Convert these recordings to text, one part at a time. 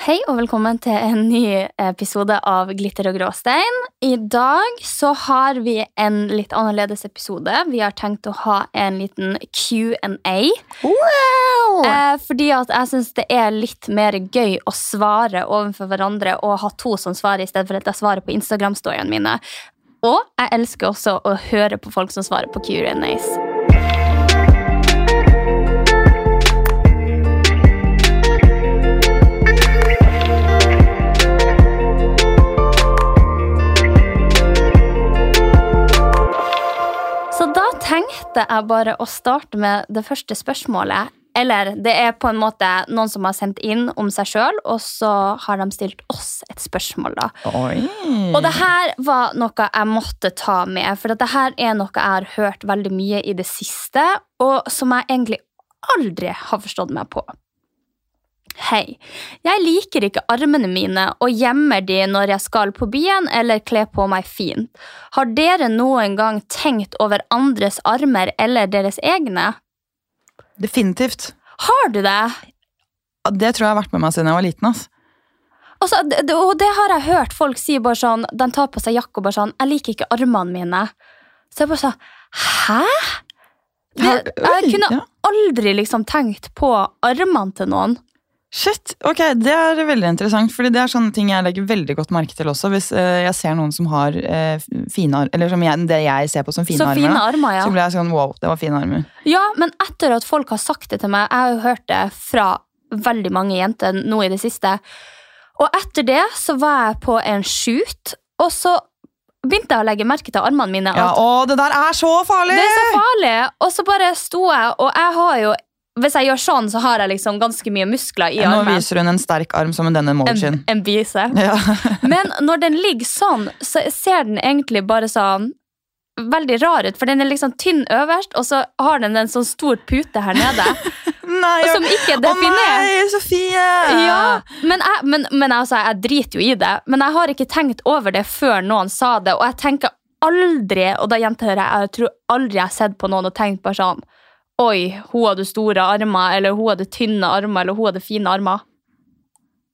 Hei og velkommen til en ny episode av Glitter og gråstein. I dag så har vi en litt annerledes episode. Vi har tenkt å ha en liten Q&A. Eh, fordi at jeg syns det er litt mer gøy å svare overfor hverandre og ha to som svarer, i stedet for at jeg svarer på Instagram-storyene mine. Og jeg elsker også å høre på folk som svarer på Q&As. Tenkte jeg bare å starte med det første spørsmålet. Eller det er på en måte noen som har sendt inn om seg sjøl, og så har de stilt oss et spørsmål. da. Og det her var noe jeg måtte ta med, for det her er noe jeg har hørt veldig mye i det siste, og som jeg egentlig aldri har forstått meg på. Hei. Jeg liker ikke armene mine og gjemmer de når jeg skal på byen eller kler på meg fint. Har dere noen gang tenkt over andres armer eller deres egne? Definitivt. Har du det? Det tror jeg har vært med meg siden jeg var liten. ass. Altså, det, og det har jeg hørt folk si bare sånn, de tar på seg jakke og bare sånn, jeg liker ikke armene mine. Så jeg bare sånn, hæ? Det, jeg kunne aldri liksom tenkt på armene til noen. Shit, ok, Det er veldig interessant, fordi det er sånne ting jeg legger veldig godt merke til også. Hvis eh, jeg ser noen som har eh, fine armer, eller som jeg, det jeg ser på som fine Så armer, fine armer, ja. så blir jeg sånn wow, det var fine armer. Ja, men etter at folk har sagt det til meg, jeg har jo hørt det fra veldig mange jenter nå i det siste, og etter det så var jeg på en shoot, og så begynte jeg å legge merke til armene mine. Ja, Å, det der er så farlig! Det er så farlig! Og så bare sto jeg, og jeg har jo Hvis jeg gjør sånn, så har jeg liksom ganske mye muskler i Nå armen. viser hun en sterk arm som en denne En, emojien. en bise. Ja. Men når den ligger sånn, så ser den egentlig bare sånn veldig rar ut, for den er liksom tynn øverst, og så har den en sånn stor pute her nede, Nei, og som ikke er definert. Å nei, Sofie! Ja, men, jeg, men, men altså, jeg driter jo i det. Men jeg har ikke tenkt over det før noen sa det. Og jeg tenker aldri, og da gjentar jeg, jeg tror aldri jeg har sett på noen og tenkt bare sånn Oi, hun hadde store armer, eller hun hadde tynne armer, eller hun hadde fine armer.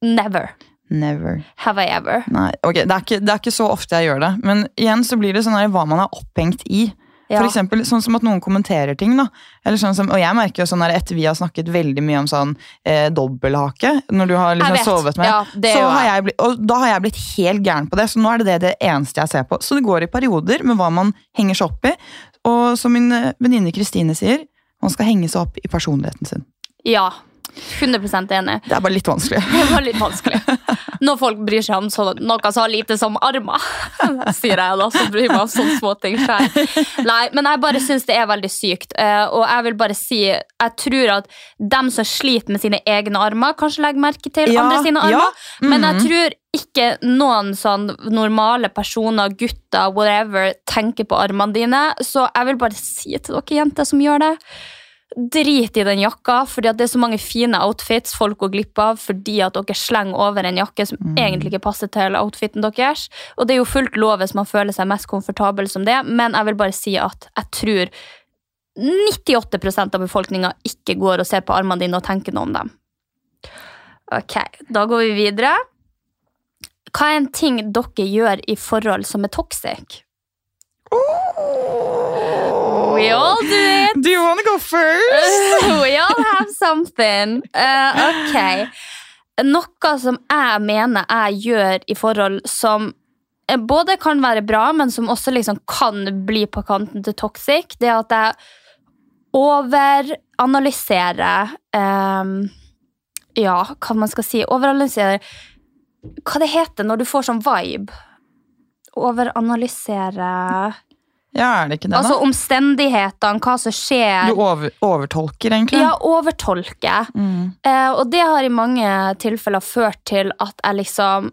Never Never. have I ever. Nei, ok, det er, ikke, det er ikke så ofte jeg gjør det. Men igjen så blir det sånn her hva man er opphengt i. Ja. For eksempel sånn som at noen kommenterer ting. da. Eller sånn som, og jeg merker jo sånn her, Etter vi har snakket veldig mye om sånn eh, dobbelthake, når du har liksom sovet med, Ja, det så har jeg. jeg blitt, og da har jeg blitt helt gæren på det. Så nå er det det, det eneste jeg ser på. Så det går i perioder med hva man henger seg opp i. Og som min eh, venninne Kristine sier, man skal henge seg opp i personligheten sin. Ja. 100% enig. Det er bare litt vanskelig. Det var litt vanskelig. Når folk bryr seg om så, noe så lite som armer, sier jeg da, så bryr meg om sånne småting sjøl. Nei, men jeg bare syns det er veldig sykt. eh, Og jeg vil bare si, jeg tror at dem som sliter med sine egne armer, kanskje legger merke til Ja, andre sine ja, armer. Men jeg mhm. tror ikke noen sånn normale personer, gutter, whatever, tenker på armene dine. Så jeg vil bare si til dere jenter som gjør det, Drit i den jakka, fordi at det er så mange fine outfits folk går glipp av fordi at dere slenger over en jakke som egentlig ikke passer til outfiten deres. Og det er jo fullt lov hvis man føler seg mest komfortabel som det, men jeg vil bare si at jeg tror 98% av befolkninga ikke går og ser på armene dine og tenker noe om dem. Ok, da går vi videre. Hva er en ting dere gjør i forhold som er toxic? We all do it! Do you wanna go first? We all have something. Uh, ok. Noe som jeg mener jeg gjør i forhold som eh, både kan være bra, men som også liksom kan bli på kanten til toxic, det er at jeg overanalyserer um, Ja, hva man skal si. Overanalyserer Hva det heter når du får sånn vibe? Overanalysere Ja, er det ikke det, da? Altså omstendighetene, hva som skjer. Du over, overtolker, egentlig. Ja, overtolker. Mm. Eh, og det har i mange tilfeller ført til at jeg liksom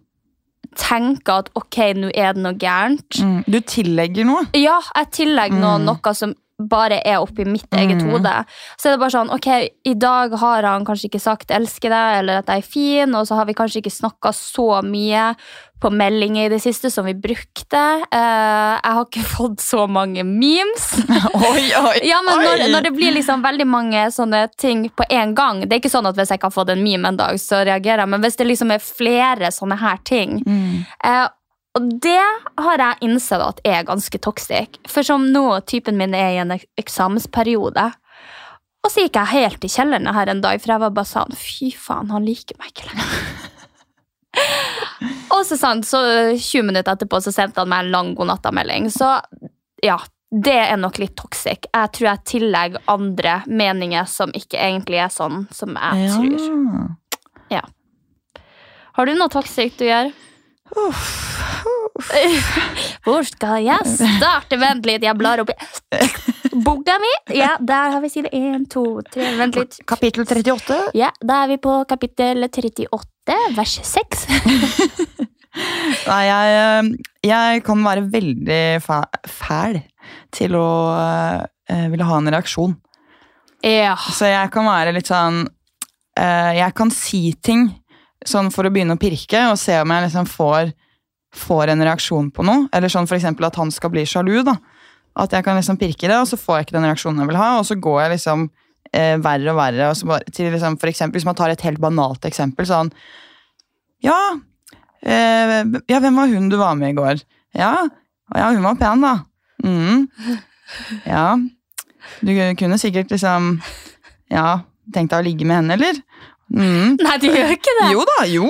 tenker at ok, nå er det noe gærent. Mm. Du tillegger noe. Ja, jeg tillegger noe, Mm. noe som bare er oppi mitt eget Mm. hode. Så er det bare sånn, ok, i dag har han kanskje ikke sagt 'elsker deg' eller at jeg er fin, og så har vi kanskje ikke snakka så mye på meldinger i det siste som vi brukte. Uh, jeg har ikke fått så mange memes. Oi, oi, Ja, men når, når det blir liksom veldig mange sånne ting på en gang Det er ikke sånn at hvis jeg ikke har fått en meme en dag, så reagerer jeg. Men hvis det liksom er flere sånne her ting Mm. eh, Og det har jeg innsett at er ganske toxic. For som nå, typen min er i en eksamensperiode. Og så gikk jeg helt i kjelleren her en dag, for jeg var bare sånn Fy faen, han liker meg ikke lenger. og så, sant, så 20 minutter etterpå så sendte han meg en lang godnattamelding. Så ja, det er nok litt toxic. Jeg tror jeg tillegger andre meninger som ikke egentlig er sånn som jeg tror. Ja. Har du noe toxic du gjør? Hvor skal jeg starte? Vent litt, jeg blar oppi boka mi. Ja, der har vi side 1, 2, 3. Vent litt. Kapittel 38. Ja, da er vi på kapittel 38, vers 6. Nei, jeg, eh, jeg kan være veldig fæl til å eh, ville ha en reaksjon. Ja. Så jeg kan være litt sånn eh, Jeg kan si ting sånn for å begynne å pirke, og se om jeg liksom får, får en reaksjon på noe. Eller sånn eksempel at han skal bli sjalu. da. At jeg kan liksom pirke det, og så får jeg ikke den reaksjonen jeg vil ha, og så går jeg liksom eh, verre og verre. Og bare, til liksom, for eksempel, hvis man tar et helt banalt eksempel, sånn Ja, eh, ja, hvem var hun du var med i går? Ja, ja hun var pen, da. Mm. Ja. Du kunne sikkert liksom Ja, tenkt deg å ligge med henne, eller? Mm. Nei, du gjør ikke det. Jo da, jo!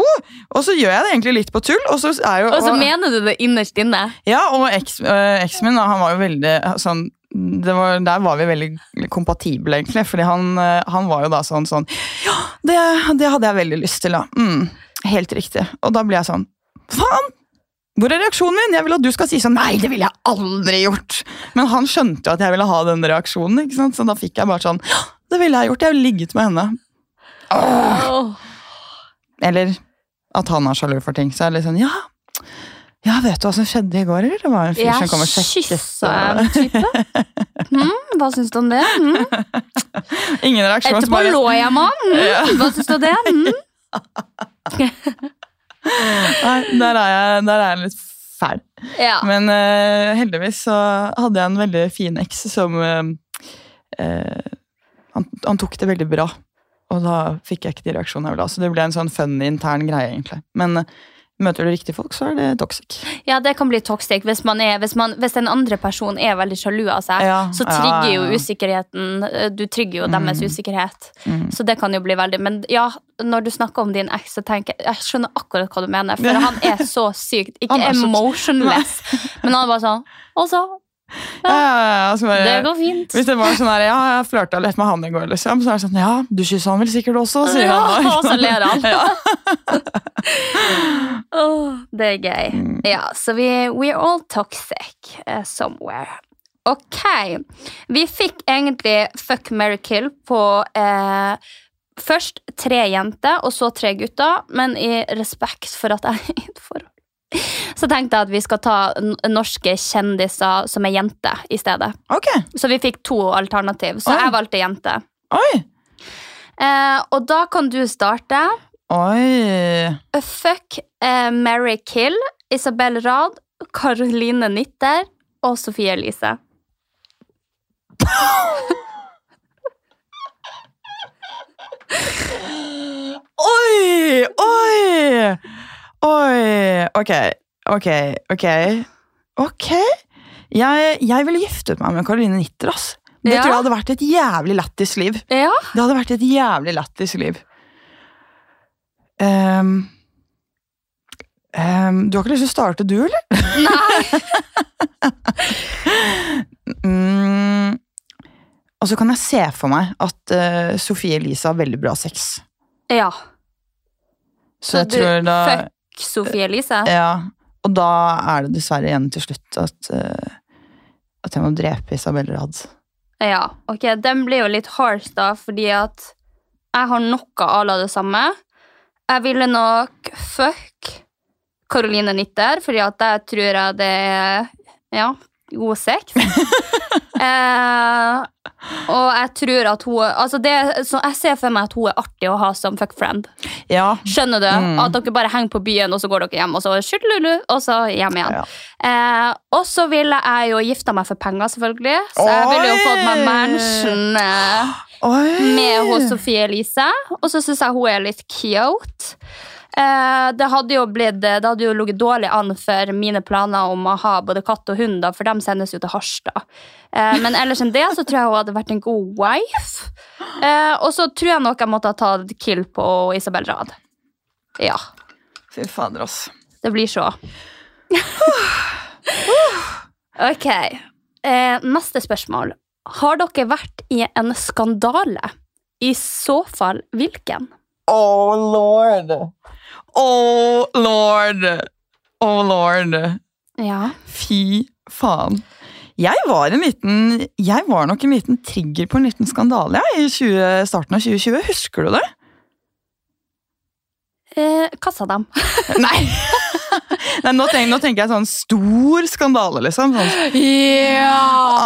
Og så gjør jeg det egentlig litt på tull. Og så jo, Og så og- mener du det innerst inne. ja, og øh, eksen min, da, han var jo veldig sånn det var, Der var vi veldig kompatible, egentlig. Fordi han, øh, han var jo da sånn sånn Ja, det, det hadde jeg veldig lyst til, da. Mm, helt riktig. Og da blir jeg sånn Faen! Hvor er reaksjonen min? Jeg vil at du skal si sånn Nei, det ville jeg aldri gjort! Men han skjønte jo at jeg ville ha den reaksjonen, ikke sant? så da fikk jeg bare sånn Ja, det ville jeg gjort. Jeg ville ligget med henne. Åh. Eller at han er sjalu for ting. Så er det litt sånn Ja, ja vet du hva som skjedde i går, eller? Det var en fyr som kom og Jeg sjekket. kyssa en type. Mm, hva syns du om det? Mm. Ingen reaksjon. Etterpå bare- lå jeg med han. Mm, hva syns du om det? Mm. Nei, der er jeg, der er jeg litt fæl. Ja. Men uh, heldigvis så hadde jeg en veldig fin eks som uh, uh, han, han tok det veldig bra. Og da fikk jeg ikke de reaksjonene jeg ville ha. Så det ble en sånn funny intern greie, egentlig. Men eh, møter du riktige folk, så er det toxic. Ja, det kan bli toxic hvis, man er, hvis, man, hvis en andre person er veldig sjalu av seg. Ja, så ja, trigger ja. jo usikkerheten eh, Du trigger jo deres Mm. usikkerhet. Mm. Så det kan jo bli veldig Men ja, når du snakker om din eks, så tenker jeg Jeg skjønner akkurat hva du mener. For han er så sykt Ikke emotionless, men han er bare sånn Og så Ja, ja, bare- Det går fint. Hvis det var sånn her, ja, jeg flørta litt med han i går, liksom, så er det sånn, ja, du kyssa han vel sikkert også, sier Ja, han. og så ler han. Ja. Åh, det er gøy. Mm. Ja, så vi we're all toxic uh, somewhere. Ok. Vi fikk egentlig fuck, marry, kill på uh, først tre jenter, og så tre gutter, men i respekt for at jeg er i et forhold. Så tenkte jeg at vi skal ta norske kjendiser som er jenter i stedet. Ok, Så vi fikk to alternativ, så Oi. jeg valgte jente. oi, Eh, og da kan du starte. oi. Fuck eh, Mary Kill, Isabel Rad, Caroline Nitter og Sofie Elise. Oi, oi, oi. Ok, ok, ok. Ok. Jeg, jeg ville giftet meg med Karoline Nitter, ass. Det Ja. tror jeg hadde vært et jævlig lættis liv. Ja, Det hadde vært et jævlig lættis liv. Um, um, du har ikke lyst til å starte, du, eller? Nei. Mm, og så kan jeg se for meg at uh, Sofie Elise har veldig bra sex. Ja. Så, jeg du tror da Sofie Elise? Ja, og da er det dessverre igjen til slutt at, eh, at jeg må drepe Isabel Rad. Ja, ok, den blir jo litt harsh da, fordi at jeg har noe à la det samme. Jeg ville nok fuck Caroline Nitter, fordi at der tror jeg det er, ja, god sex. eh, og jeg tror at hun, altså det, så jeg ser for meg at hun er artig å ha som fuck friend. Ja, Skjønner du? Mm. At dere bare henger på byen, og så går dere hjem, og så og så hjem igjen. Ja. Eh, og så ville jeg jo gifta meg for penger, selvfølgelig. Så jeg ville jo fått meg mansion eh, med hos Sofie Elise. Og så syns jeg hun er litt cute. Eh, det hadde jo blitt, det hadde jo ligget dårlig an for mine planer om å ha både katt og hund, for de sendes jo til Harstad. Eh, men ellers enn det så tror jeg hun hadde vært en god wife. Eh, og så tror jeg nok jeg måtte ha tatt kill på Isabel Rad. Ja. Fy fader, ass. Det blir så. ok. Eh, neste spørsmål. Har dere vært i en skandale? I så fall hvilken? Oh lord. Oh lord. Oh lord. Ja. Fy faen. Jeg var, en liten, jeg var nok en liten trigger på en liten skandale jeg, i 20, starten av 2020. Husker du det? Eh, kassa dem. Nei. Nei nå, tenker, nå tenker jeg sånn stor skandale, liksom. Sånn, Ja!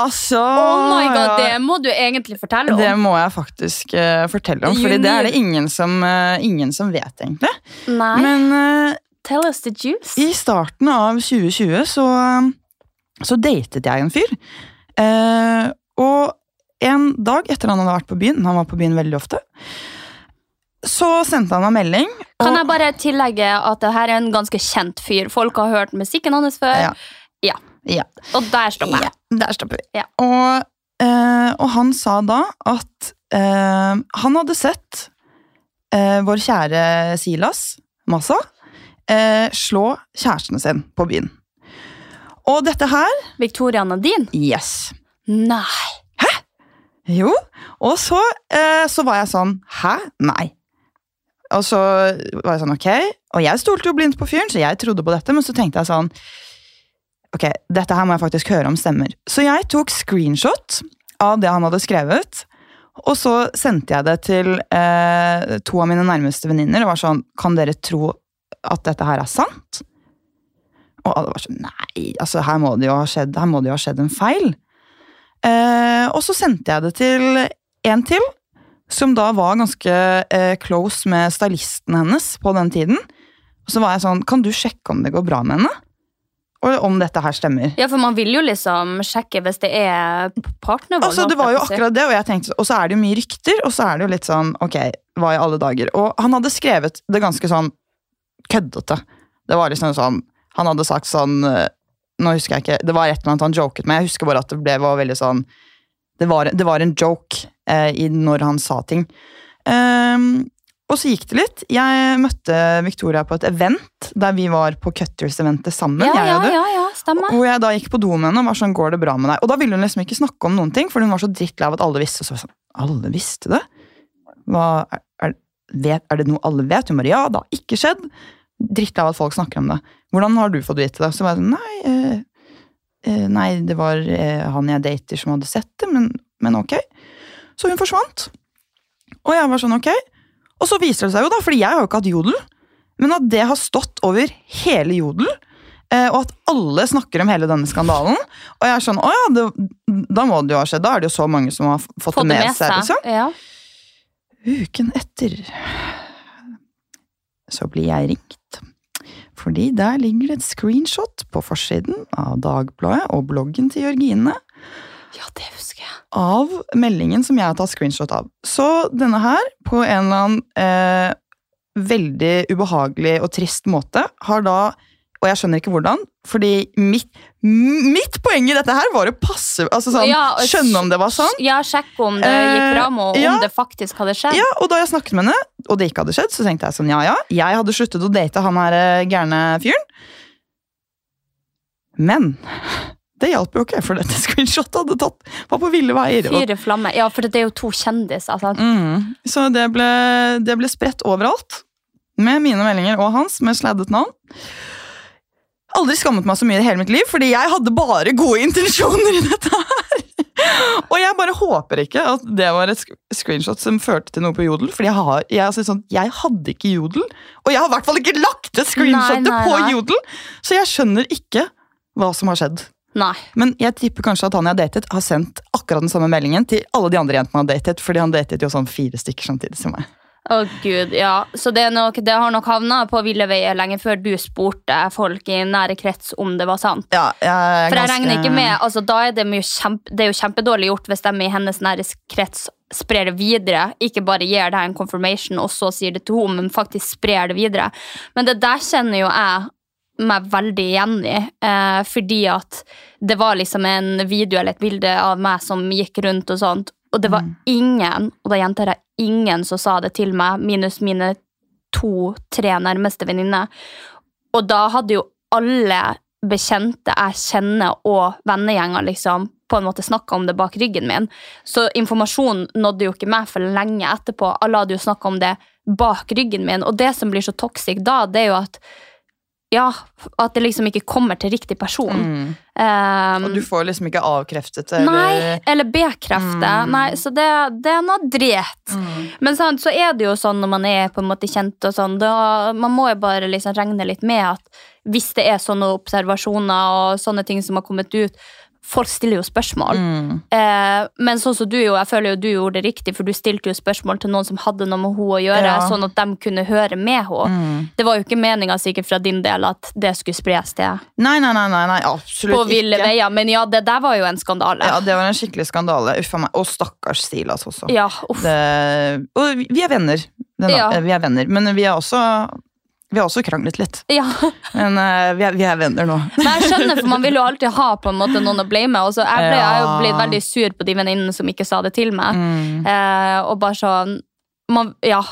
altså Oh my god, det må du egentlig fortelle om. Det må jeg faktisk uh, fortelle om, for det er det ingen som, uh, ingen som vet, egentlig. Nei, Men uh, tell us the juice. i starten av 2020 så, så datet jeg en fyr. Og en dag etter han hadde vært på byen, han var på byen veldig ofte, så sendte han meg melding. Kan jeg bare tillegge at det her er en ganske kjent fyr? Folk har hørt musikken hans før. Ja. Ja. Ja. Og der stopper jeg. Ja, der stopper vi. Ja. Og, eh, og han sa da at eh, han hadde sett eh, vår kjære Silas Massa eh, slå kjæresten sin på byen. Og dette her Victoria Nadine? Yes. Nei. Hæ? Jo. Og så, eh, så var jeg sånn Hæ? Nei. Og så var jeg sånn, ok. Og jeg stolte jo blindt på fyren, så jeg trodde på dette, men så tenkte jeg sånn Ok, dette her må jeg faktisk høre om stemmer. Så jeg tok screenshot av det han hadde skrevet, og så sendte jeg det til eh, to av mine nærmeste venninner og var sånn Kan dere tro at dette her er sant? Og alle var sånn Nei, altså her må det jo ha skjedd, jo ha skjedd en feil. Eh, og så sendte jeg det til en til, som da var ganske eh, close med stylisten hennes på den tiden. Og så var jeg sånn Kan du sjekke om det går bra med henne? Og om dette her stemmer. Ja, for man vil jo liksom sjekke hvis det er partnervold. Altså, det var jo akkurat det, og jeg tenkte, og så er det jo mye rykter, og så er det jo litt sånn Ok, hva i alle dager? Og han hadde skrevet det ganske sånn køddete. Det var liksom sånn Han hadde sagt sånn eh, Nå husker jeg ikke, det var et eller annet han joket med, jeg husker bare at det ble, var veldig sånn Det var, det var en joke eh, i, når han sa ting. Um, og så gikk det litt. Jeg møtte Victoria på et event der vi var på Cutters-eventet sammen. Ja, jeg og du. ja, ja, stemmer. Hvor jeg da gikk på do med henne og var sånn, går det bra med deg? Og da ville hun liksom ikke snakke om noen ting, for hun var så drittlei av at alle visste. Og Så var jeg sånn, alle visste det? Hva, er, vet, er det noe alle vet? Hun bare, ja, det har ikke skjedd. Drittlei av at folk snakker om det. Hvordan har du fått vite det? Så var jeg sånn, nei, eh, nei, det var eh, han jeg dater som hadde sett det, men, men ok. Så hun forsvant. Og jeg var sånn, ok. Og så viser det seg jo da, fordi jeg har jo ikke hatt jodel, men at det har stått over hele jodel, eh, og at alle snakker om hele denne skandalen. Og jeg er sånn, å ja, det, da må det jo ha skjedd. Da er det jo så mange som har fått, fått, Få det med seg. liksom. Ja. Uken etter så blir jeg ringt. Fordi der ligger det et screenshot på forsiden av Dagbladet og bloggen til Jørgine ja, det husker jeg. av meldingen som jeg har tatt screenshot av. Så denne her, på en eller annen eh, veldig ubehagelig og trist måte, har da Og jeg skjønner ikke hvordan, fordi mitt, mitt poeng i dette her var å passe altså sånn, Ja, Skjønne om det var sånn. Ja, sjekke om det gikk fram bra med, og ja. om det faktisk hadde skjedd. Ja, og da jeg snakket med henne, og det ikke hadde skjedd, så tenkte jeg sånn, ja ja, jeg hadde sluttet å date han her eh, gærne fyren. Men det hjalp jo ikke, for dette screenshotet hadde tatt, var på ville veier. Og, Fyre flamme. Ja, for det er jo to kjendiser. sant? mm, så det ble, det ble spredt overalt. med mine meldinger og hans med sladdet navn. Aldri skammet meg så mye i hele mitt liv, fordi jeg hadde bare gode intensjoner i dette her. Og jeg bare håper ikke at det var et screenshot som førte til noe på Jodel. Fordi jeg, har, jeg, sånn, jeg hadde ikke Jodel, og jeg har i hvert fall ikke lagt det screenshotet Nei, nei, på nei. Jodel! Så jeg skjønner ikke hva som har skjedd. Nei. Men jeg tipper kanskje at han jeg har datet, har sendt akkurat den samme meldingen til alle de andre jentene han har datet, fordi han datet jo sånn fire stykker samtidig som meg. Å gud, ja. Så det, nok, det har nok havna på ville veier lenge før du spurte folk i nære krets om det var sant. Ja, jeg For jeg ganske- regner ikke med, altså da er det, kjempe, det er jo kjempedårlig gjort hvis de i hennes nære krets sprer det videre. Ikke bare gir deg en confirmation og så sier det til henne, men faktisk sprer det videre. Men det der kjenner jo jeg meg veldig igjen i. Eh, fordi at det var liksom en video eller et bilde av meg som gikk rundt og sånt. Og det var ingen, og da gjentar jeg ingen, som sa det til meg, minus mine to-tre nærmeste venninner. Og da hadde jo alle bekjente jeg kjenner og vennegjenger liksom, på en måte snakka om det bak ryggen min. Så informasjonen nådde jo ikke meg for lenge etterpå. Alle hadde jo snakka om det bak ryggen min. Og det som blir så toxic da, det er jo at ja, at det liksom ikke kommer til riktig person. Mm. Um, Og du får liksom ikke avkreftet det. Nei, eller- bekreftet bekrefte. Mm. Nei, så det, det er noe dret. Men sant, så er det jo sånn når man er på en måte kjent, og sånn, da, man må jo bare liksom regne litt med at hvis det er sånne observasjoner og sånne ting som har kommet ut, folk stiller jo spørsmål. Mm. Eh, men sånn som du jo, jeg føler jo du gjorde det riktig, for du stilte jo spørsmål til noen som hadde noe med henne å gjøre, Ja. sånn at de kunne høre med henne. Mm. Det var jo ikke meninga sikkert fra din del at det skulle spres til Nei, nei, nei, nei, nei absolutt på ville ikke. veier, men ja, det der var jo en skandale. Ja, det var en skikkelig skandale. Uff a meg. Og stakkars Silas også. Ja, uff. Det, og vi- er venner. Den, Ja. Vi er venner, men vi er også, vi har også kranglet litt. Ja. Men uh, vi, er, vi er venner nå. Men jeg skjønner, for man vil jo alltid ha på en måte noen å blame. Og så jeg, ble, jo blitt veldig sur på de venninnene som ikke sa det til meg. Mm. Uh, og bare sånn man, Ja.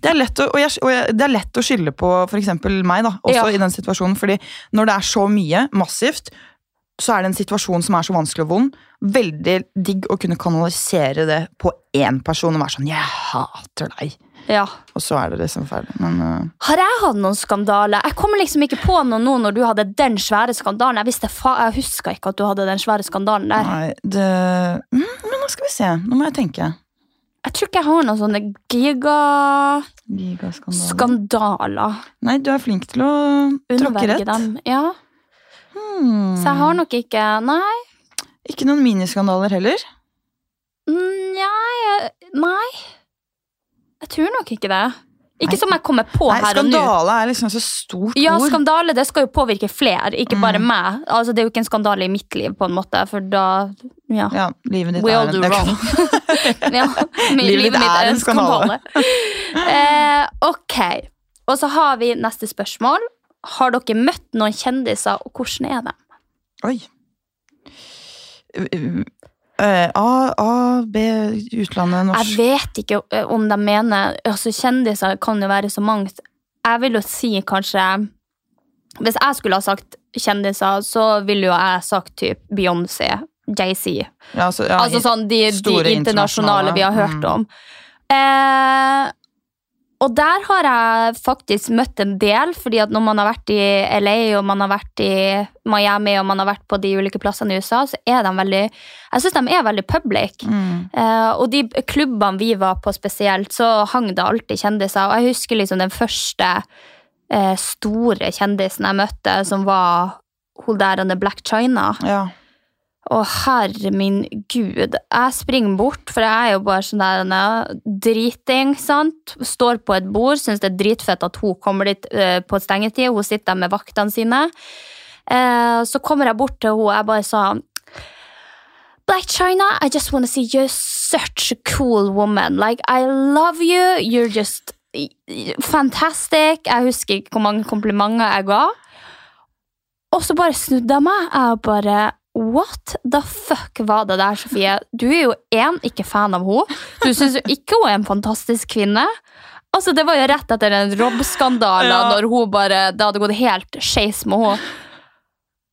Det er lett å, og jeg, og jeg, det er lett å skylde på f.eks. meg, da, også Ja. i den situasjonen. fordi når det er så mye, massivt, så er det en situasjon som er så vanskelig og vond. Veldig digg å kunne kanalisere det på én person og være sånn 'Jeg hater deg'. Ja. Og så er det liksom ferdig. Men uh... Har jeg hatt noen skandaler? Jeg kommer liksom ikke på noe nå når du hadde den svære skandalen. Jeg, visste, jeg huska ikke at du hadde den svære skandalen der. nei, det mm, Men nå skal vi se. Nå må jeg tenke. Jeg tror ikke jeg har noen sånne gigaskandaler. Gigaskandale. Nei, du er flink til å tråkke rett. dem. Ja. Hmm. Så jeg har nok ikke Nei. Ikke noen miniskandaler heller. Mm, Nei, nei. Jeg tror nok ikke det. Ikke Nei. som jeg kommer på Nei, her og nå. skandale er liksom så stort Ja, ord. skandale det skal jo påvirke flere, ikke bare Mm. meg. Altså, det er jo ikke en skandale i mitt liv, på en måte, for da Ja. Ja, livet ditt We all do wrong. ja. mi- Livet ditt er en skandale. eh, ok. Og så har vi neste spørsmål. Har dere møtt noen kjendiser, og hvordan er de? Oi. Eh, A, A, B, utlandet, norsk Jeg vet ikke eh, om de mener altså Kjendiser kan jo være så mangt. Jeg vil jo si kanskje Hvis jeg skulle ha sagt kjendiser, så ville jo jeg sagt typ Beyoncé, JC. ja, altså, ja, altså sånn de, de internasjonale, internasjonale vi har hørt Mm. om. Eh, og der har jeg faktisk møtt en del, fordi at når man har vært i LA og man har vært i Miami og man har vært på de ulike plassene i USA, så er de veldig Jeg syns de er veldig public. Mm. Uh, og de klubbene vi var på spesielt, så hang det alltid kjendiser. Og jeg husker liksom den første uh, store kjendisen jeg møtte, som var hun der Black China. Ja. Å, herre min gud. Jeg springer bort, for jeg er jo bare sånn der driting, sant. Står på et bord, syns det er dritfett at hun kommer dit uh, på stengetid. Hun sitter der med vaktene sine. Uh, så kommer jeg bort til henne, og jeg bare sa Black China, I just want to see you're such a cool woman. Like, I love you. You're just fantastic. Jeg husker ikke hvor mange komplimenter jeg ga. Og så bare snudde jeg meg. Jeg bare What the fuck var det der, Sofie? Du er jo én, ikke fan av henne. Du syns jo ikke hun er en fantastisk kvinne. Altså, Det var jo rett etter den Rob-skandalen, Ja. når hun bare, det hadde gått helt skeis med henne.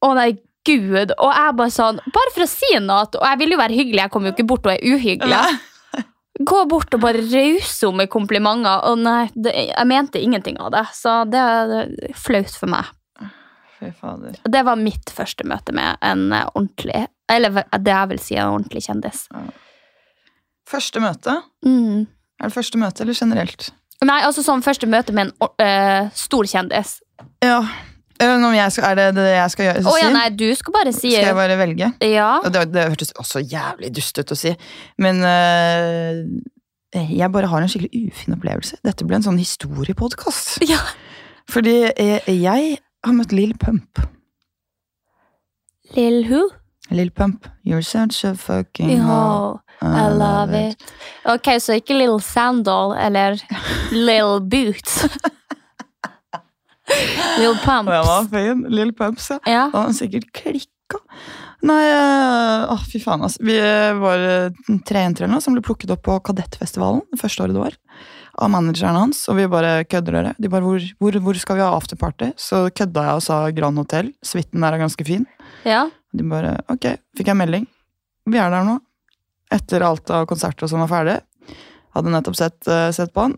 Å nei, gud. Og jeg bare sånn, bare for å si noe, og jeg vil jo være hyggelig, jeg kommer jo ikke bort og er uhyggelig. Gå bort og bare rause henne med komplimenter. Og nei, det, jeg mente ingenting av det, så det er flaut for meg. Fy fader. Det var mitt første møte med en ordentlig Eller det jeg vil si en ordentlig kjendis. Første møte? Mm. Er det første møte eller generelt? Nei, altså sånn første møte med en eh, stor kjendis. Ja. Eh, skal, er det det jeg skal gjøre? Å ja, nei, du skal bare si Skal jeg bare velge? Ja. Det, det hørtes også jævlig dust ut å si, men uh, jeg bare har en skikkelig ufin opplevelse. Dette ble en sånn historiepodkast. Ja. Fordi jeg, jeg har møtt Lill Pump. Lill who? Lill Pump, you're such a fucking hoe. I love it. Ok, så ikke Lill Sandal eller Lill Boots. Lill Pumps. Det var fin. Lill Pumps, ja. Ja. Da har han sikkert klikka. Nei, eh, å fy faen, altså. Vi eh, var eh, tre jenter eller noe som ble plukket opp på Kadettfestivalen det første året det var. Av manageren hans, og vi bare kødder dere. De bare, hvor, hvor, hvor skal vi ha afterparty? Så kødda jeg og sa Grand Hotel. Suiten der er ganske fin. ja. De bare, ok, fikk jeg melding. Vi er der nå. Etter alt av konserter sånn var ferdig. Hadde nettopp sett, uh, sett på han.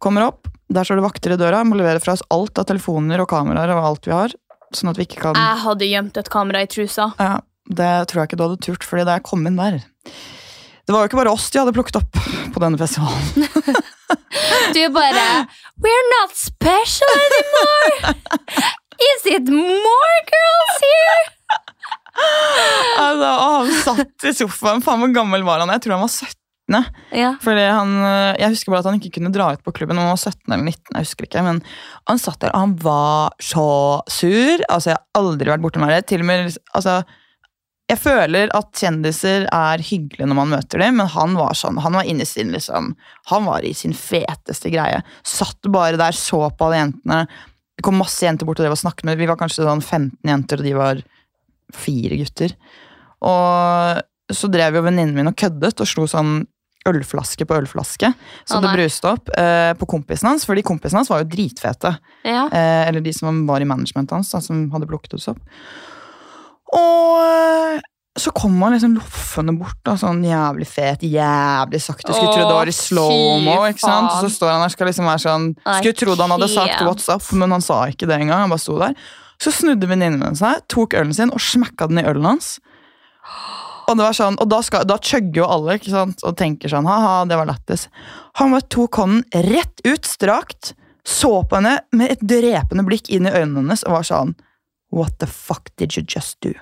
Kommer opp, der står det vakter i døra. Må levere fra oss alt av telefoner og kameraer og alt vi har. Sånn at vi ikke kan Jeg hadde gjemt et kamera i trusa. ja, Det tror jeg ikke du hadde turt, fordi da jeg kom inn der Det var jo ikke bare oss de hadde plukket opp på denne festivalen. Du bare We're not special anymore! Is it more girls here? altså, og han satt i sofaen. Faen, hvor gammel var han? Jeg tror han var 17. Ja. Fordi han, øh, jeg husker bare at han ikke kunne dra ut på klubben han var 17 eller 19. jeg husker ikke, Men han satt der, og han var så sur. Altså, Jeg har aldri vært borte med det. Til og med, altså, jeg føler at kjendiser er hyggelige når man møter dem, men han var sånn, han var inne i sin liksom, han var i sin feteste greie. Satt bare der, så på alle jentene. Det kom masse jenter bort og drev og snakket med Vi var kanskje sånn 15 jenter, og de var fire gutter. Og så drev jo venninnen min og køddet og slo sånn ølflaske på ølflaske. Så Å, det bruste opp eh, på kompisen hans, fordi kompisen hans var jo dritfete. Ja. Eh, eller de som var i managementet hans, da, som hadde plukket oss opp. Og eh, så kom han liksom loffende bort, da, sånn jævlig fet, jævlig sakte. Skulle trodd tro det var i slow-mo, ikke sant? Og Så står han der skal liksom være sånn Skulle trodd han hadde sagt what's up, men han sa ikke det engang. Han bare sto der. Så snudde venninnen min seg, tok ølen sin og smekka den i ølen hans. Og det var sånn, og da, skal, da chugger jo alle ikke sant? og tenker sånn ha-ha, det var lættis. Han bare tok hånden rett ut, strakt, så på henne med et drepende blikk inn i øynene hennes og var sånn What the fuck did you just do?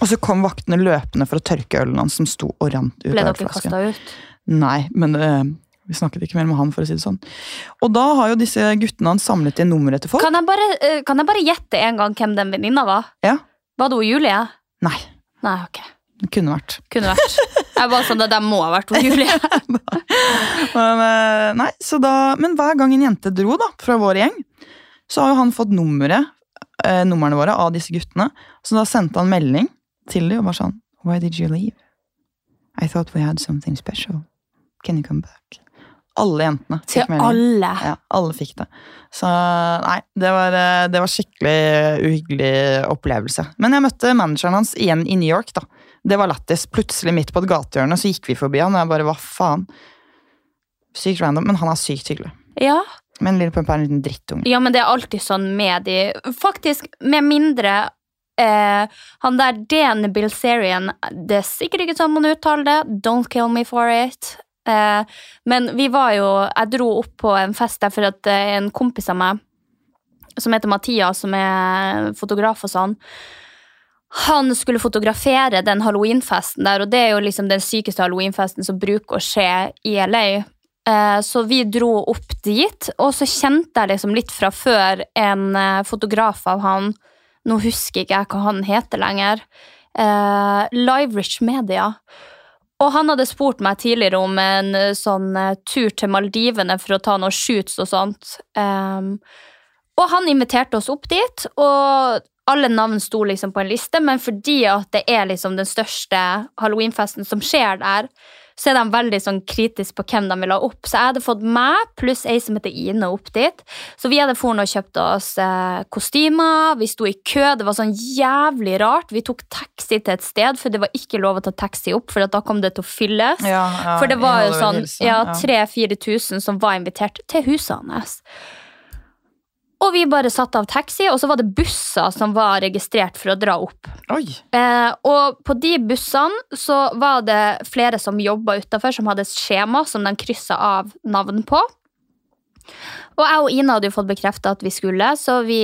Og så kom vaktene løpende for å tørke ølen hans som sto og rant ut Ble av dere ølflasken. kasta ut? Nei, men uh, vi snakket ikke mer med han, for å si det sånn. Og da har jo disse guttene hans samlet inn nummeret til folk. Kan jeg bare, uh, kan jeg bare gjette en gang hvem den venninna var? Ja. Var det Julie? Nei, Nei, ok. det kunne vært. Kunne vært. Jeg var sånn, det må ha vært Julie. Men, eh, nei, så da, men hver gang en jente dro da, fra vår gjeng, så har jo han fått nummeret, eh, numrene våre av disse guttene. Så da sendte han melding til dem og var sånn Why did you leave? I thought we had something special. Can you come back? Alle jentene Til alle. Ja, alle fikk det. Så nei, det var, eh, det var skikkelig uhyggelig opplevelse. Men jeg møtte manageren hans igjen i New York, da. Det var lættis. Plutselig midt på et gatehjørne så gikk vi forbi han, og jeg bare hva faen? Sykt random, men han er sykt hyggelig. Ja. Men Lille Pump er en liten drittunge. ja, men det er alltid sånn med de Faktisk, med mindre eh, Han der Dan Bilzerian Det er sikkert ikke sånn man uttaler det. Don't kill me for it. Eh, men vi var jo Jeg dro opp på en fest der for at eh, en kompis av meg som heter Mathias, som er fotograf og sånn, han skulle fotografere den halloweenfesten der, og det er jo liksom den sykeste halloweenfesten som bruker å skje i LA. Eh, Så vi dro opp dit, og så kjente jeg liksom litt fra før en eh, fotograf av han, nå husker ikke jeg hva han heter lenger, Live Liverich Media. Og han hadde spurt meg tidligere om en eh, sånn eh, tur til Maldivene for å ta noen shoots og sånt. Um, og han inviterte oss opp dit, og alle navn sto liksom på en liste, men fordi at det er liksom den største halloweenfesten som skjer der, så er de veldig sånn kritiske på hvem de vil ha opp. Så jeg hadde fått meg pluss ei som heter Ine opp dit. Så vi hadde foran og kjøpt oss eh, kostymer, vi sto i kø, det var sånn jævlig rart. Vi tok taxi til et sted, for det var ikke lov å ta taxi opp, for da kom det til å fylles. Ja, ja, For det var jo sånn ja, ja. 3000-4000 som var invitert til huset hans. Og vi bare satte av taxi, og så var det busser som var registrert for å dra opp. Eh, og på de bussene så var det flere som jobba utafor, som hadde et skjema som de kryssa av navn på. Og jeg og Ina hadde jo fått bekrefta at vi skulle, så vi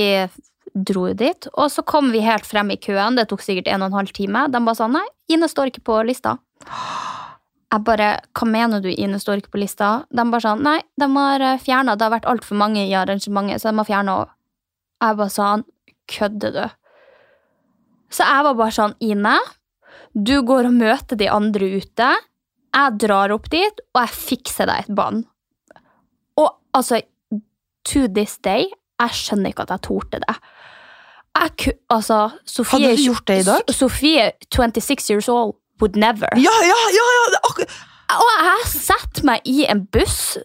dro dit. Og så kom vi helt frem i køen, det tok sikkert en og en halv time. De bare sa nei, Ine står ikke på lista. Jeg bare, hva mener du, Ine står ikke på lista? De bare sånn nei, de har fjerna, det har vært altfor mange i arrangementet, så de har fjerna. Jeg bare sa kødder du? Så jeg var bare sånn, Ine, du går og møter de andre ute. Jeg drar opp dit, og jeg fikser deg et bånd. Og altså, to this day, jeg skjønner ikke at jeg torde det. Jeg, altså, Sofie, Hadde du gjort det i dag? Sofie, 26 years old, would never. Ja, ja, ja! ja. Og jeg setter meg i en buss,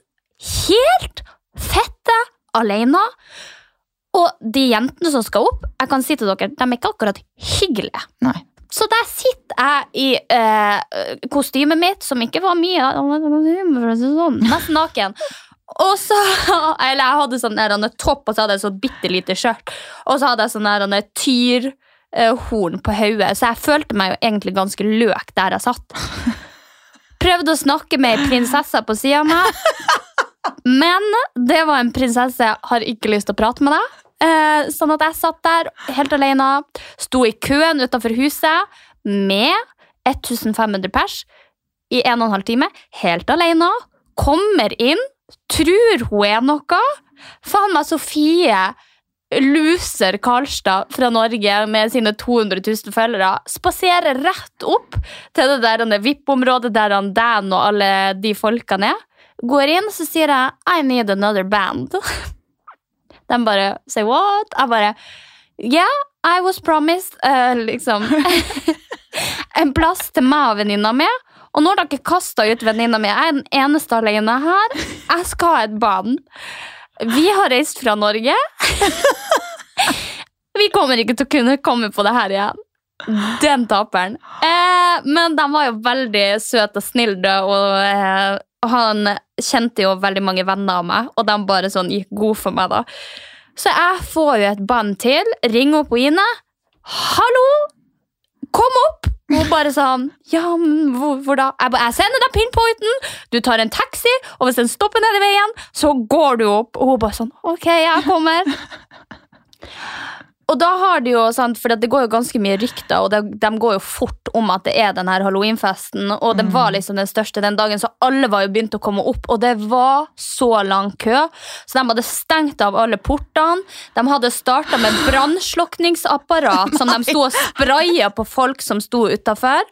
helt fette alene. Og de jentene som skal opp, jeg kan si til dere, de er ikke akkurat hyggelige. Nei. Så der sitter jeg i eh, kostymet mitt, som ikke var mye, det sånn, nesten naken. Og så, eller jeg hadde sånn der, topp, og så hadde jeg sånn bitte lite skjørt. Og så hadde jeg sånn der, en tyrhorn på hodet, så jeg følte meg jo egentlig ganske løk der jeg satt. Prøvde å snakke med ei prinsesse på sida av meg, men det var en prinsesse jeg har ikke lyst til å prate med deg. Eh, sånn at jeg satt der helt alene, sto i køen utenfor huset med 1500 pers i en og en halv time, helt alene. Kommer inn, tror hun er noe. Faen meg Sofie Loser Karlstad fra Norge med sine 200 000 følgere spaserer rett opp til det der VIP-området der han Dan og alle de folkene er. Går inn, så sier jeg I need another band. De bare say what? Jeg bare Yeah, I was promised uh, liksom en plass til meg og venninna mi. Og når dere kasta ut venninna mi, jeg er den eneste alene her. Jeg skal ha et band. Vi har reist fra Norge. Vi kommer ikke til å kunne komme på det her igjen. Den taperen. Eh, men de var jo veldig søte og snille, og eh, han kjente jo veldig mange venner av meg, og de bare sånn gikk god for meg, da. Så jeg får jo et band til, ringer opp Ine. Hallo! Kom opp! Hun bare sånn Ja, men hvor, hvor da? Jeg, jeg sender deg pinpointen, du tar en taxi, og hvis den stopper nede i veien, så går du opp. Og hun bare sånn Ok, jeg kommer. Og da har de jo, sant, for det går jo ganske mye rykter, og de, de går jo fort om at det er den her halloweenfesten, og det var liksom den største den dagen, så alle var jo begynt å komme opp, og det var så lang kø, så de hadde stengt av alle portene, de hadde startet med brannslukningsapparat, som de sto og sprayet på folk som sto utenfor,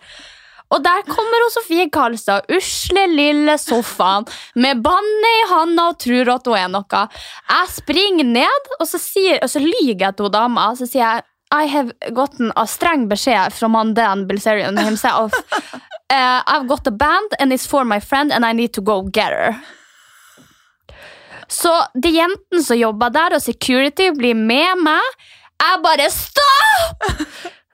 og der kommer hun Sofie Karlstad, usle lille sofaen, med banne i handa og tror at hun er noe. Jeg springer ned, og så, sier, og så lyger jeg til dama. Så sier jeg I have gotten a streng beskjed from Dan Bilzerian himself. Uh, I've got a band, and it's for my friend, and I need to go get her. Så de jentene som jobber der, og security, blir med meg. Jeg bare Stopp!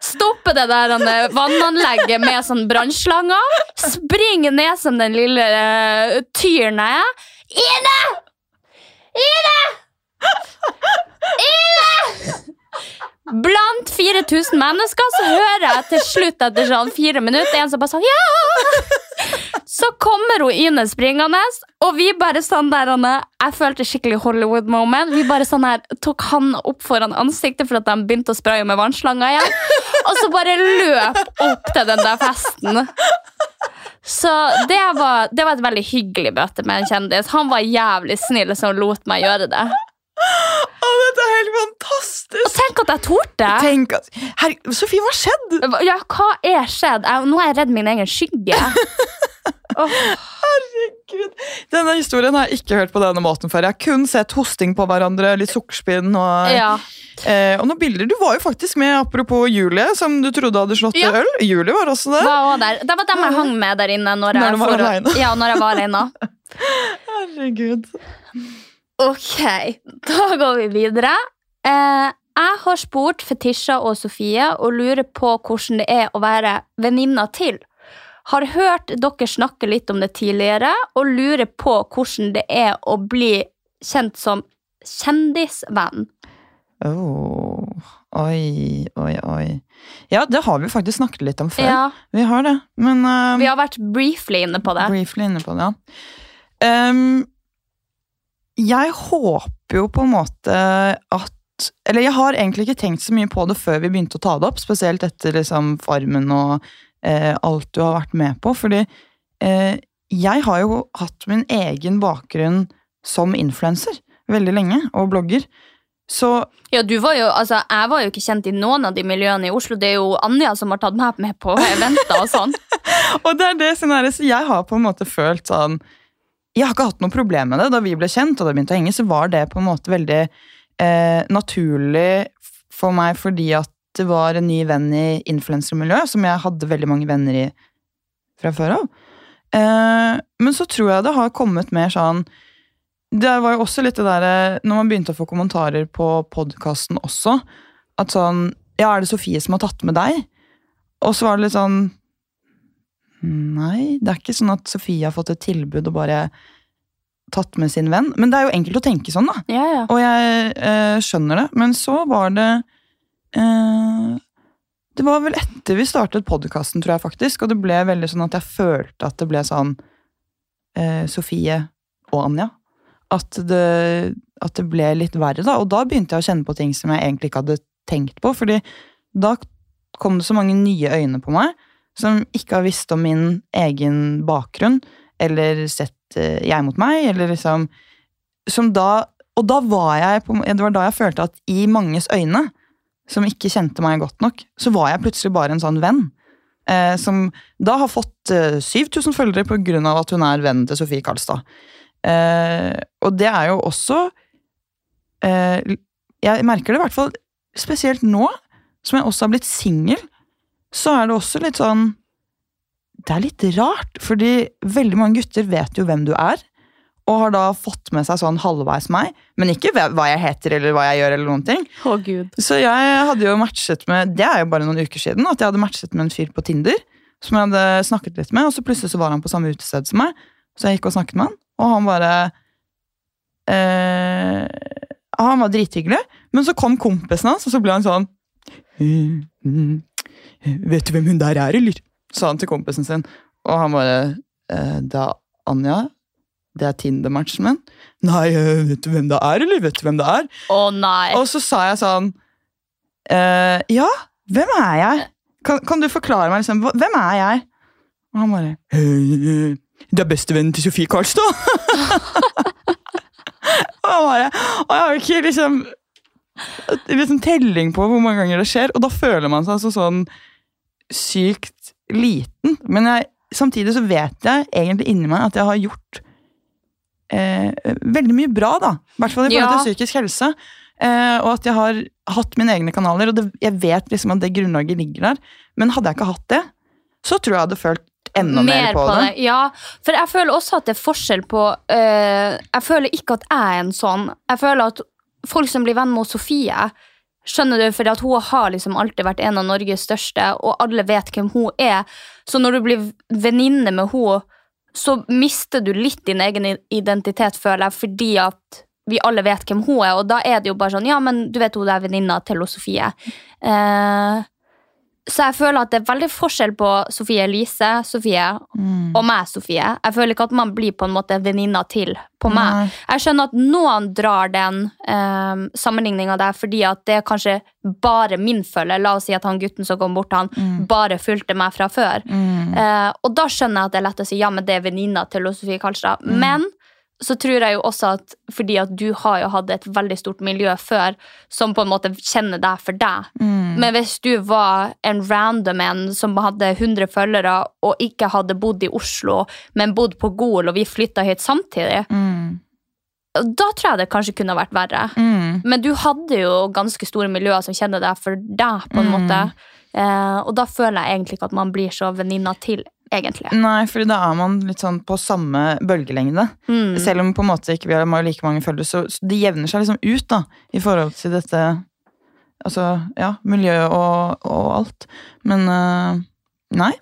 Stopper det der vannanlegget med sånn brannslanger. Springer ned som den lille uh, tyren jeg er. Ine! Ine! Ine! Blant 4000 mennesker så hører jeg til slutt etter sånn fire minutter en som bare sånn Ja! Så kommer hun Ine springende, og vi bare sånn der Anne, Jeg følte skikkelig Hollywood moment. Vi bare sånn her tok han opp foran ansiktet for at de begynte å spraye med vannslanger igjen. Og så bare løp opp til den der festen. Så det var, det var et veldig hyggelig møte med en kjendis. Han var jævlig snill som lot meg gjøre det. Å, dette er helt fantastisk! Og tenk at jeg torde! Tenk at, her, Sofie, hva skjedde? Ja, hva er skjedd? Jeg, nå er jeg redd min egen skygge. Herregud. Denne historien har jeg ikke hørt på denne måten før. Jeg har kun sett hosting på hverandre, litt sukkerspinn og, Ja. eh, og noen bilder. Du var jo faktisk med, apropos Julie, som du trodde hadde slått Ja. øl. Julie var også der. Var der. Det var dem jeg hang med der inne når, jeg, var for- alene. Ja, når jeg var alene. Herregud. Ok, da går vi videre. Eh, jeg har spurt Fetisha og Sofie og lurer på hvordan det er å være venninna til. Har hørt dere snakke litt om det tidligere, og lurer på hvordan det er å bli kjent som kjendisvenn. Oh. Oi, oi, oi. Ja, det har vi faktisk snakket litt om før. Ja, Vi har det, men eh, vi har vært briefly inne på det. Briefly inne på det, ja. Ehm, jeg håper jo på en måte at Eller jeg har egentlig ikke tenkt så mye på det før vi begynte å ta det opp, spesielt etter liksom Farmen og eh, alt du har vært med på, fordi eh, jeg har jo hatt min egen bakgrunn som influenser veldig lenge, og blogger. Så Ja, du var jo, altså, Jeg var jo ikke kjent i noen av de miljøene i Oslo. Det er jo Anja som har tatt meg med på eventer og sånn. Og det er det som er, så jeg har på en måte følt sånn Jeg har ikke hatt noe problem med det. Da vi ble kjent, og da begynte å henge, så var det på en måte veldig eh, naturlig for meg fordi at det var en ny venn i influensermiljøet, som jeg hadde veldig mange venner i fra før av. Eh, men så tror jeg det har kommet mer sånn Det var jo også litt det derre Når man begynte å få kommentarer på podkasten også, at sånn Ja, er det Sofie som har tatt med deg? Og så var det litt sånn Nei, det er ikke sånn at Sofie har fått et tilbud og bare tatt med sin venn. Men det er jo enkelt å tenke sånn, da. Ja, ja. Og jeg eh, skjønner det. Men så var det eh, Det var vel etter vi startet podkasten, tror jeg faktisk. Og det ble veldig sånn at jeg følte at det ble sånn eh, Sofie og Anja. At det, at det ble litt verre, da. Og da begynte jeg å kjenne på ting som jeg egentlig ikke hadde tenkt på. fordi da kom det så mange nye øyne på meg som ikke har visst om min egen bakgrunn, eller sett eh, jeg mot meg, eller liksom Som da Og da var jeg på Det var da jeg følte at i manges øyne, som ikke kjente meg godt nok, så var jeg plutselig bare en sånn venn. Eh, som da har fått eh, 7000 følgere av at hun er venn til Sofie Karlstad. Eh, og det er jo også eh, Jeg merker det i hvert fall spesielt nå, som jeg også har blitt singel, så er det også litt sånn Det er litt rart, fordi veldig mange gutter vet jo hvem du er, og har da fått med seg sånn halvveis meg, men ikke hva jeg heter eller hva jeg gjør. eller noen ting. Å, Gud. Så jeg hadde jo matchet med Det er jo bare noen uker siden at jeg hadde matchet med en fyr på Tinder. Som jeg hadde snakket litt med, og så plutselig så var han på samme utested som meg. Så jeg gikk og snakket med han, og han bare eh, Han var drithyggelig, men så kom kompisen hans, og så ble han sånn «Mm, mm, Vet du hvem hun der er, eller? Sa han til kompisen sin. Og han bare eh, Det er Anja. Det er Tinder-matchen min. Nei, eh, vet du hvem det er, eller? Vet du hvem det er? Å nei. Og så sa jeg sånn eh, Ja, hvem er jeg? Kan, kan du forklare meg, liksom, hvem er jeg? Og han bare «Eh, Det er bestevennen til Sofie Karlstad! og han bare Og jeg har jo ikke liksom liksom telling på hvor mange ganger det skjer, og da føler man seg altså sånn sykt liten. Men jeg, samtidig så vet jeg egentlig inni meg at jeg har gjort eh, veldig mye bra, da. I hvert fall i forhold Ja. til psykisk helse. Eh, og at jeg har hatt mine egne kanaler, og det, jeg vet liksom at det grunnlaget ligger der. Men hadde jeg ikke hatt det, så tror jeg jeg hadde følt enda mer, på, det. Ja, for jeg føler også at det er forskjell på øh, Jeg føler ikke at jeg er en sånn. Jeg føler at folk som blir venn med Sofie Skjønner du, for Hun har liksom alltid vært en av Norges største, og alle vet hvem hun er. Så når du blir venninne med henne, så mister du litt din egen identitet, føler jeg, fordi at vi alle vet hvem hun er. Og da er det jo bare sånn Ja, men du vet hun er venninna til hun Sofie. Eh, så jeg føler at det er veldig forskjell på Sofie Elise, Sofie Mm. og meg, Sofie. Jeg føler ikke at man blir på en måte venninna til på meg. Nei. Jeg skjønner at noen drar den um, sammenligninga der fordi at det er kanskje bare min følge. La oss si at han gutten som kom bort, han bare fulgte meg fra før. Mm. Uh, og da skjønner jeg at det er lett å si ja, men det er venninna til Sofie Karlstad. Men så tror jeg jo også at fordi at du har jo hatt et veldig stort miljø før som på en måte kjenner deg for deg. Mm. Men hvis du var en random en som hadde 100 følgere og ikke hadde bodd i Oslo, men bodd på Gol, og vi flytta hit samtidig, Mm. da tror jeg det kanskje kunne vært verre. Mm. Men du hadde jo ganske store miljøer som kjenner deg for deg, på en Mm. måte. Eh, og da føler jeg egentlig ikke at man blir så venninna til, egentlig. Nei, for da er man litt sånn på samme bølgelengde. Mm. Selv om på en måte ikke vi har like mange følgere, så, så det jevner seg liksom ut da, i forhold til dette Altså, ja, miljø og, og alt. Men uh, nei.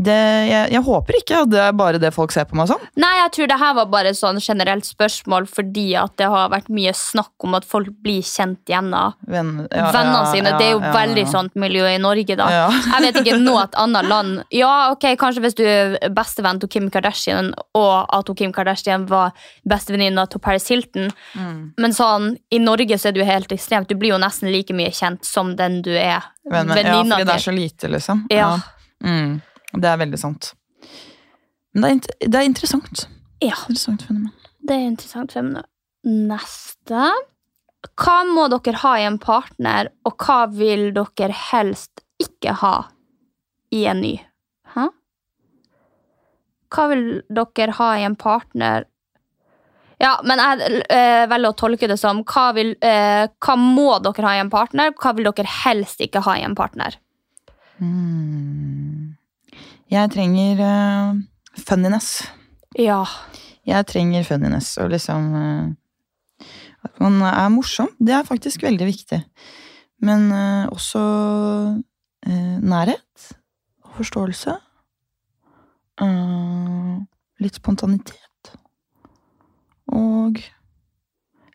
Det, jeg, jeg håper ikke at det er bare det folk ser på meg som. Nei, jeg tror det her var bare et sånn generelt spørsmål fordi at det har vært mye snakk om at folk blir kjent gjennom Venn, ja, vennene ja, sine. ja, det er jo veldig sånt miljø i Norge, da. Jeg vet ikke noe et annet land Ja, ok, kanskje hvis du er bestevenn til Kim Kardashian, og at Kim Kardashian var bestevenninna til Paris Hilton, Mm. men sånn, i Norge så er det jo helt ekstremt. Du blir jo nesten like mye kjent som den du er venninna til. ja, fordi det er så lite, liksom. Ja. Mm, det er veldig sant. Men det er, det er interessant. Ja. Interessant fenomen. Det er interessant fenomen. Neste. Hva må dere ha i en partner, og hva vil dere helst ikke ha i en ny? Hæ? Hva vil dere ha i en partner Ja, men jeg øh, velger å tolke det som hva, vil, øh, hva må dere ha i en partner, hva vil dere helst ikke ha i en partner? Mm. Jeg trenger uh, funniness. Ja. Jeg trenger funniness, og liksom uh, At man er morsom. Det er faktisk veldig viktig. Men uh, også nærhet og forståelse. Litt spontanitet. Og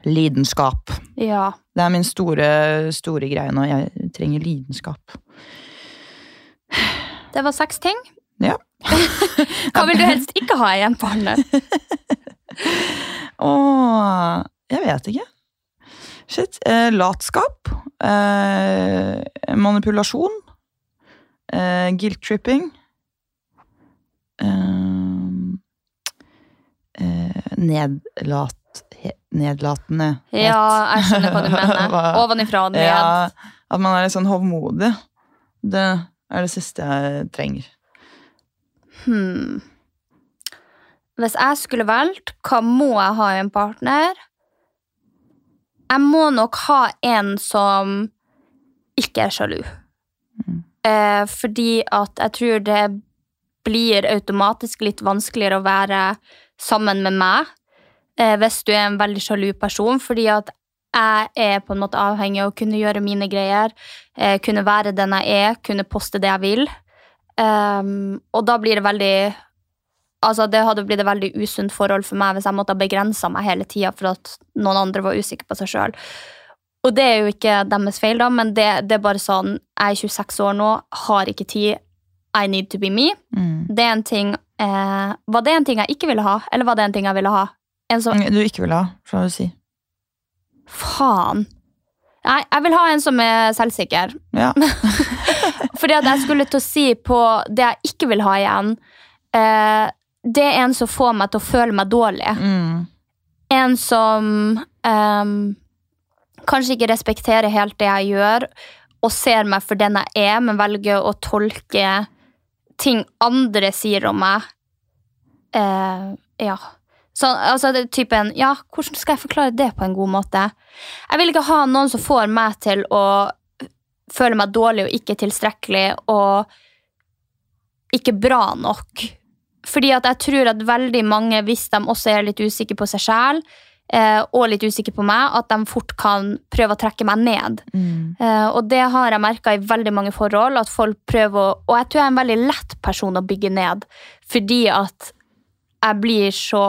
lidenskap. Ja. Det er min store, store greie nå. Jeg trenger lidenskap. Det var seks ting. Ja. Hva vil du helst ikke ha igjen en hånden? Åh, jeg vet ikke. Shit. Eh, latskap. Eh, manipulasjon. Eh, guilt-tripping. Eh, eh, nedlat, nedlatende. Ja, jeg skjønner hva du mener. Ovenifra og ned. Ja, at man er litt sånn hovmodig. Det er det siste jeg trenger. Hmm. Hvis jeg skulle valgt, hva må jeg ha i en partner? Jeg må nok ha en som ikke er sjalu. Eh, fordi at jeg tror det blir automatisk litt vanskeligere å være sammen med meg eh, hvis du er en veldig sjalu person, fordi at jeg er på en måte avhengig av å kunne gjøre mine greier, eh, kunne være den jeg er, kunne poste det jeg vil. Um, og da blir det veldig Altså, det hadde blitt et veldig usunt forhold for meg hvis jeg måtte ha begrensa meg hele tida for at noen andre var usikre på seg sjøl. Og det er jo ikke deres feil, da, men det, det er bare sånn Jeg er 26 år nå, har ikke tid. I need to be me. Mm. Det er en ting eh, Var det en ting jeg ikke ville ha, eller var det en ting jeg ville ha? En som Du ikke ville ha, skal du si. Faen. Nei, jeg vil ha en som er selvsikker. Ja. Fordi at jeg skulle til å si på det jeg ikke vil ha igjen, eh, det er en som får meg til å føle meg dårlig. Mm. En som eh, kanskje ikke respekterer helt det jeg gjør, og ser meg for den jeg er, men velger å tolke ting andre sier om meg. Eh, ja. Så, altså, det typen Ja, hvordan skal jeg forklare det på en god måte? Jeg vil ikke ha noen som får meg til å føle meg dårlig og ikke tilstrekkelig og ikke bra nok. Fordi at jeg tror at veldig mange, hvis de også er litt usikre på seg sjæl, eh, og litt usikre på meg, at de fort kan prøve å trekke meg ned. Mm. Eh, og det har jeg merka i veldig mange forhold, at folk prøver å Og jeg tror jeg er en veldig lett person å bygge ned, fordi at jeg blir så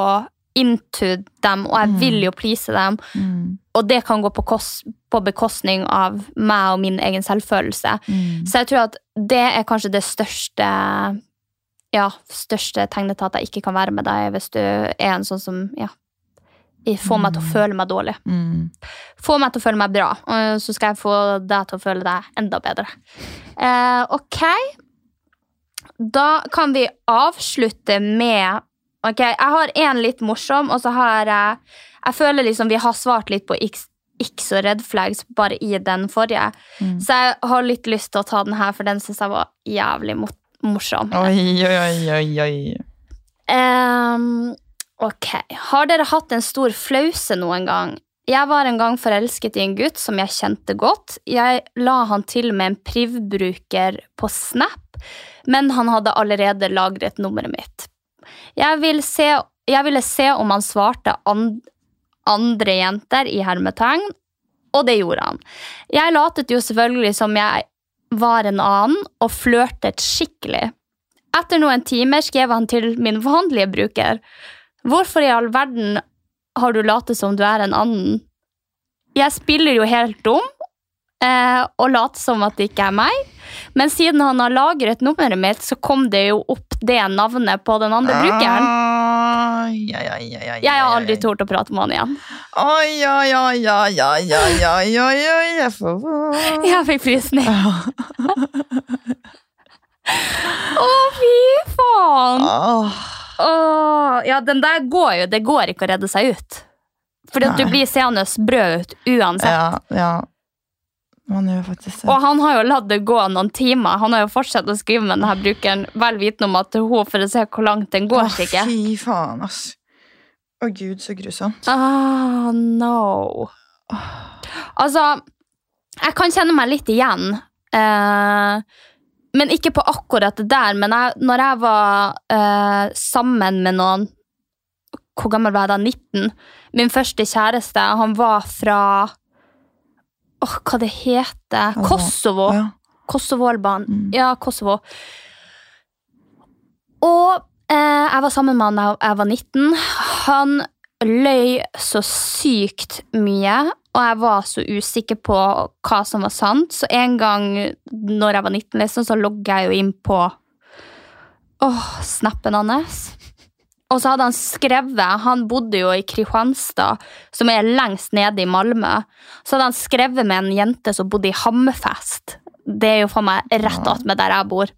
into dem, og jeg vil jo please dem. Mm. Og det kan gå på, kos- på bekostning av meg og min egen selvfølelse. Mm. Så jeg tror at det er kanskje det største ja, største tegnet til at jeg ikke kan være med deg, hvis du er en sånn som ja, får meg til å føle meg dårlig. Mm. Få meg til å føle meg bra, og så skal jeg få deg til å føle deg enda bedre. Eh, ok. Da kan vi avslutte med Ok, Jeg har en litt morsom, og så har jeg Jeg føler liksom vi har svart litt på X, X og red flags bare i den forrige. Mm. Så jeg har litt lyst til å ta den her, for den syns jeg var jævlig mo- morsom. Oi, oi, oi, oi. Ehm, ok. Har dere hatt en stor flause noen gang? Jeg var en gang forelsket i en gutt som jeg kjente godt. Jeg la han til med en privbruker på Snap, men han hadde allerede lagret nummeret mitt. Jeg, vil se, jeg ville se om han svarte an, andre jenter i hermetegn, og det gjorde han. Jeg latet jo selvfølgelig som jeg var en annen, og flørtet skikkelig. Etter noen timer skrev han til min vanlige bruker. Hvorfor i all verden har du latet som du er en annen? Jeg spiller jo helt dum eh, og later som at det ikke er meg. Men siden han har lagret nummeret mitt, så kom det jo opp det navnet på den andre brukeren. Jeg har aldri tort å prate med han igjen. Oi, oi, oi, oi, oi, oi, oi, jeg får Jeg fikk frysning. Å, fy faen! Ja, den der går jo Det går ikke å redde seg ut. Fordi at du blir seende brød ut uansett. Ja, ja. Og han har jo latt det gå noen timer. Han har jo fortsatt å skrive med denne brukeren, vel vitende om at hun for å se hvor langt den går. Åh, ikke. Fy faen, ass. Å gud, så grusomt. Ah, no. Altså, jeg kan kjenne meg litt igjen. Eh, men ikke på akkurat det der. Men jeg, når jeg var eh, sammen med noen Hvor gammel var jeg da? 19? Min første kjæreste, han var fra Åh, hva det heter? Kosovo. Ja. Kosovo-Alban. Mm. Ja, Kosovo. Og eh, jeg var sammen med han da jeg var 19. Han løy så sykt mye, og jeg var så usikker på hva som var sant. Så en gang når jeg var 19, liksom, så logget jeg jo inn på åh, snappen hans. Og så hadde han skrevet Han bodde jo i Kristianstad, som er lengst nede i Malmö. Så hadde han skrevet med en jente som bodde i Hammerfest. Det er jo for meg rett attmed der jeg bor.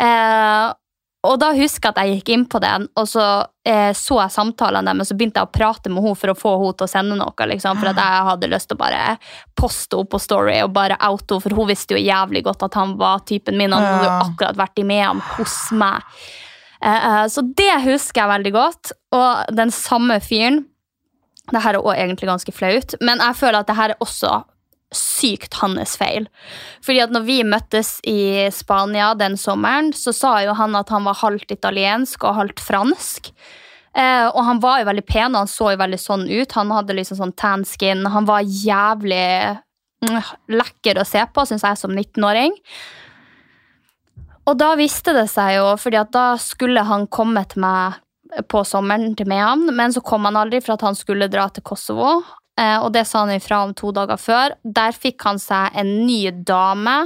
Eh, og da husker jeg at jeg gikk inn på den, og så eh, så jeg samtalene deres, og så begynte jeg å prate med henne for å få henne til å sende noe. Liksom, for at jeg hadde lyst til å bare poste henne på Story og bare oute henne, for hun visste jo jævlig godt at han var typen min. Han hadde jo akkurat vært i Mehamn hos meg. Eh, eh, så det husker jeg veldig godt. Og den samme fyren Det her er også egentlig ganske flaut, men jeg føler at det her er også sykt hans feil. Fordi at når vi møttes i Spania den sommeren, så sa jo han at han var halvt italiensk og halvt fransk. Uh, og han var jo veldig pen, og han så jo veldig sånn ut. Han hadde liksom sånn tan skin. Han var jævlig uh, lekker å se på, syns jeg, som 19-åring. Og da visste det seg jo, fordi at da skulle han komme til meg på sommeren til Mehamn, men så kom han aldri for at han skulle dra til Kosovo. Eh, og det sa han ifra om to dager før. Der fikk han seg en ny dame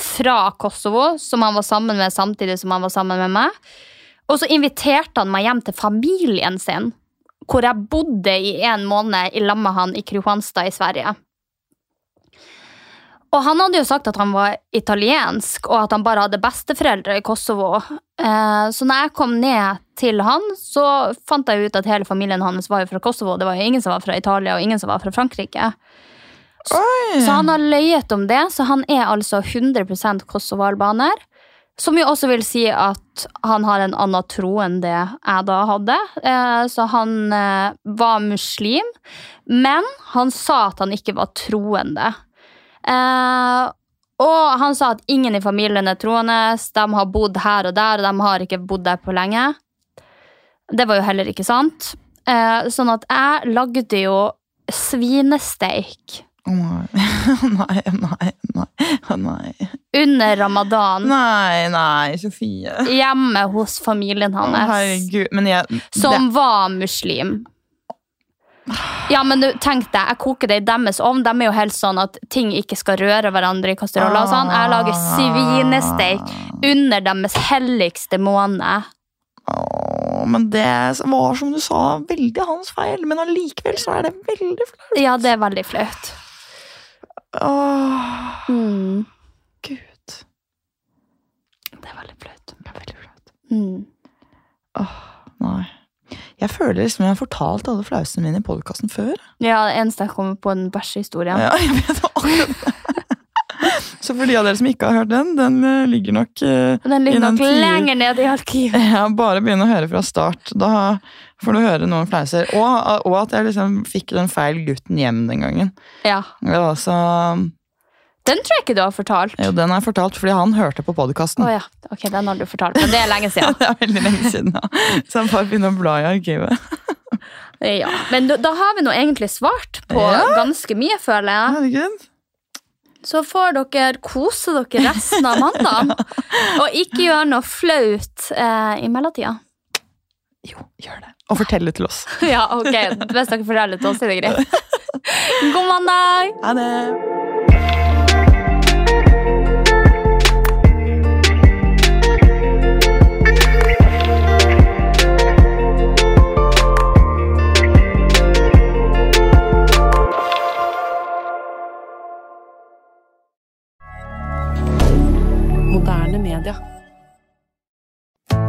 fra Kosovo, som han var sammen med samtidig som han var sammen med meg. Og så inviterte han meg hjem til familien sin, hvor jeg bodde i en måned i lag med han i Kristianstad i Sverige. Og han hadde jo sagt at han var italiensk, og at han bare hadde besteforeldre i Kosovo. Eh, så når jeg kom ned til han, så fant jeg ut at hele familien hans var jo fra Kosovo. Det var jo ingen som var fra Italia, og ingen som var fra Frankrike. Oi. Så han har løyet om det, så han er altså 100 kosovo-albaner. Som jo også vil si at han har en annen tro enn det jeg da hadde. Eh, Så han eh, var muslim, men han sa at han ikke var troende. Eh, og han sa at ingen i familien er troende, de har bodd her og der, og de har ikke bodd der på lenge. Det var jo heller ikke sant. Eh, Sånn at jeg lagde jo svinesteik Å, Nei, nei, nei, nei. Under ramadan Nei, nei, Sofie. hjemme hos familien hans, jeg som var muslim. Ja, men du, tenk deg, jeg koker det i deres ovn. De er jo helt sånn at ting ikke skal røre hverandre i kasseroller. sånn. Jeg lager svinesteik under deres helligste måned. Åh, men det var som du sa, veldig hans feil. Men allikevel så er det veldig flaut. Ja, det er veldig flaut. Åh, Mm, Gud. det er veldig flaut. Det er veldig flaut. Mm. Nei. Jeg føler liksom jeg har fortalt alle flausene mine i podkasten før. Ja, det eneste jeg kommer på den bæsjehistorien. Ja, jeg vet akkurat det. Så for de av dere som ikke har hørt den, den eh, ligger nok uh, Den ligger nok lenger ned i arkivet. Ja, bare begynn å høre fra start. Da får du høre noen flauser. Og, og at jeg liksom fikk den feil gutten hjem den gangen. Ja. Ja, så, Den tror jeg ikke du har fortalt. jo, den har jeg fortalt fordi han hørte på podkasten. Oh, ja, ok, den har du fortalt, men det er lenge siden. Det er veldig lenge siden, ja. Så han bare begynner å bla i arkivet. Ja, Men da, da har vi nå egentlig svart på Ja. ganske mye, føler jeg. Herregud. Så får dere kose dere resten av mandagen. Og ikke gjøre noe flaut eh, i mellomtida. Jo, gjør det. Og fortell det til oss. Ja, ok. Hvis dere forteller til oss, er det greit. God mandag! Ha det.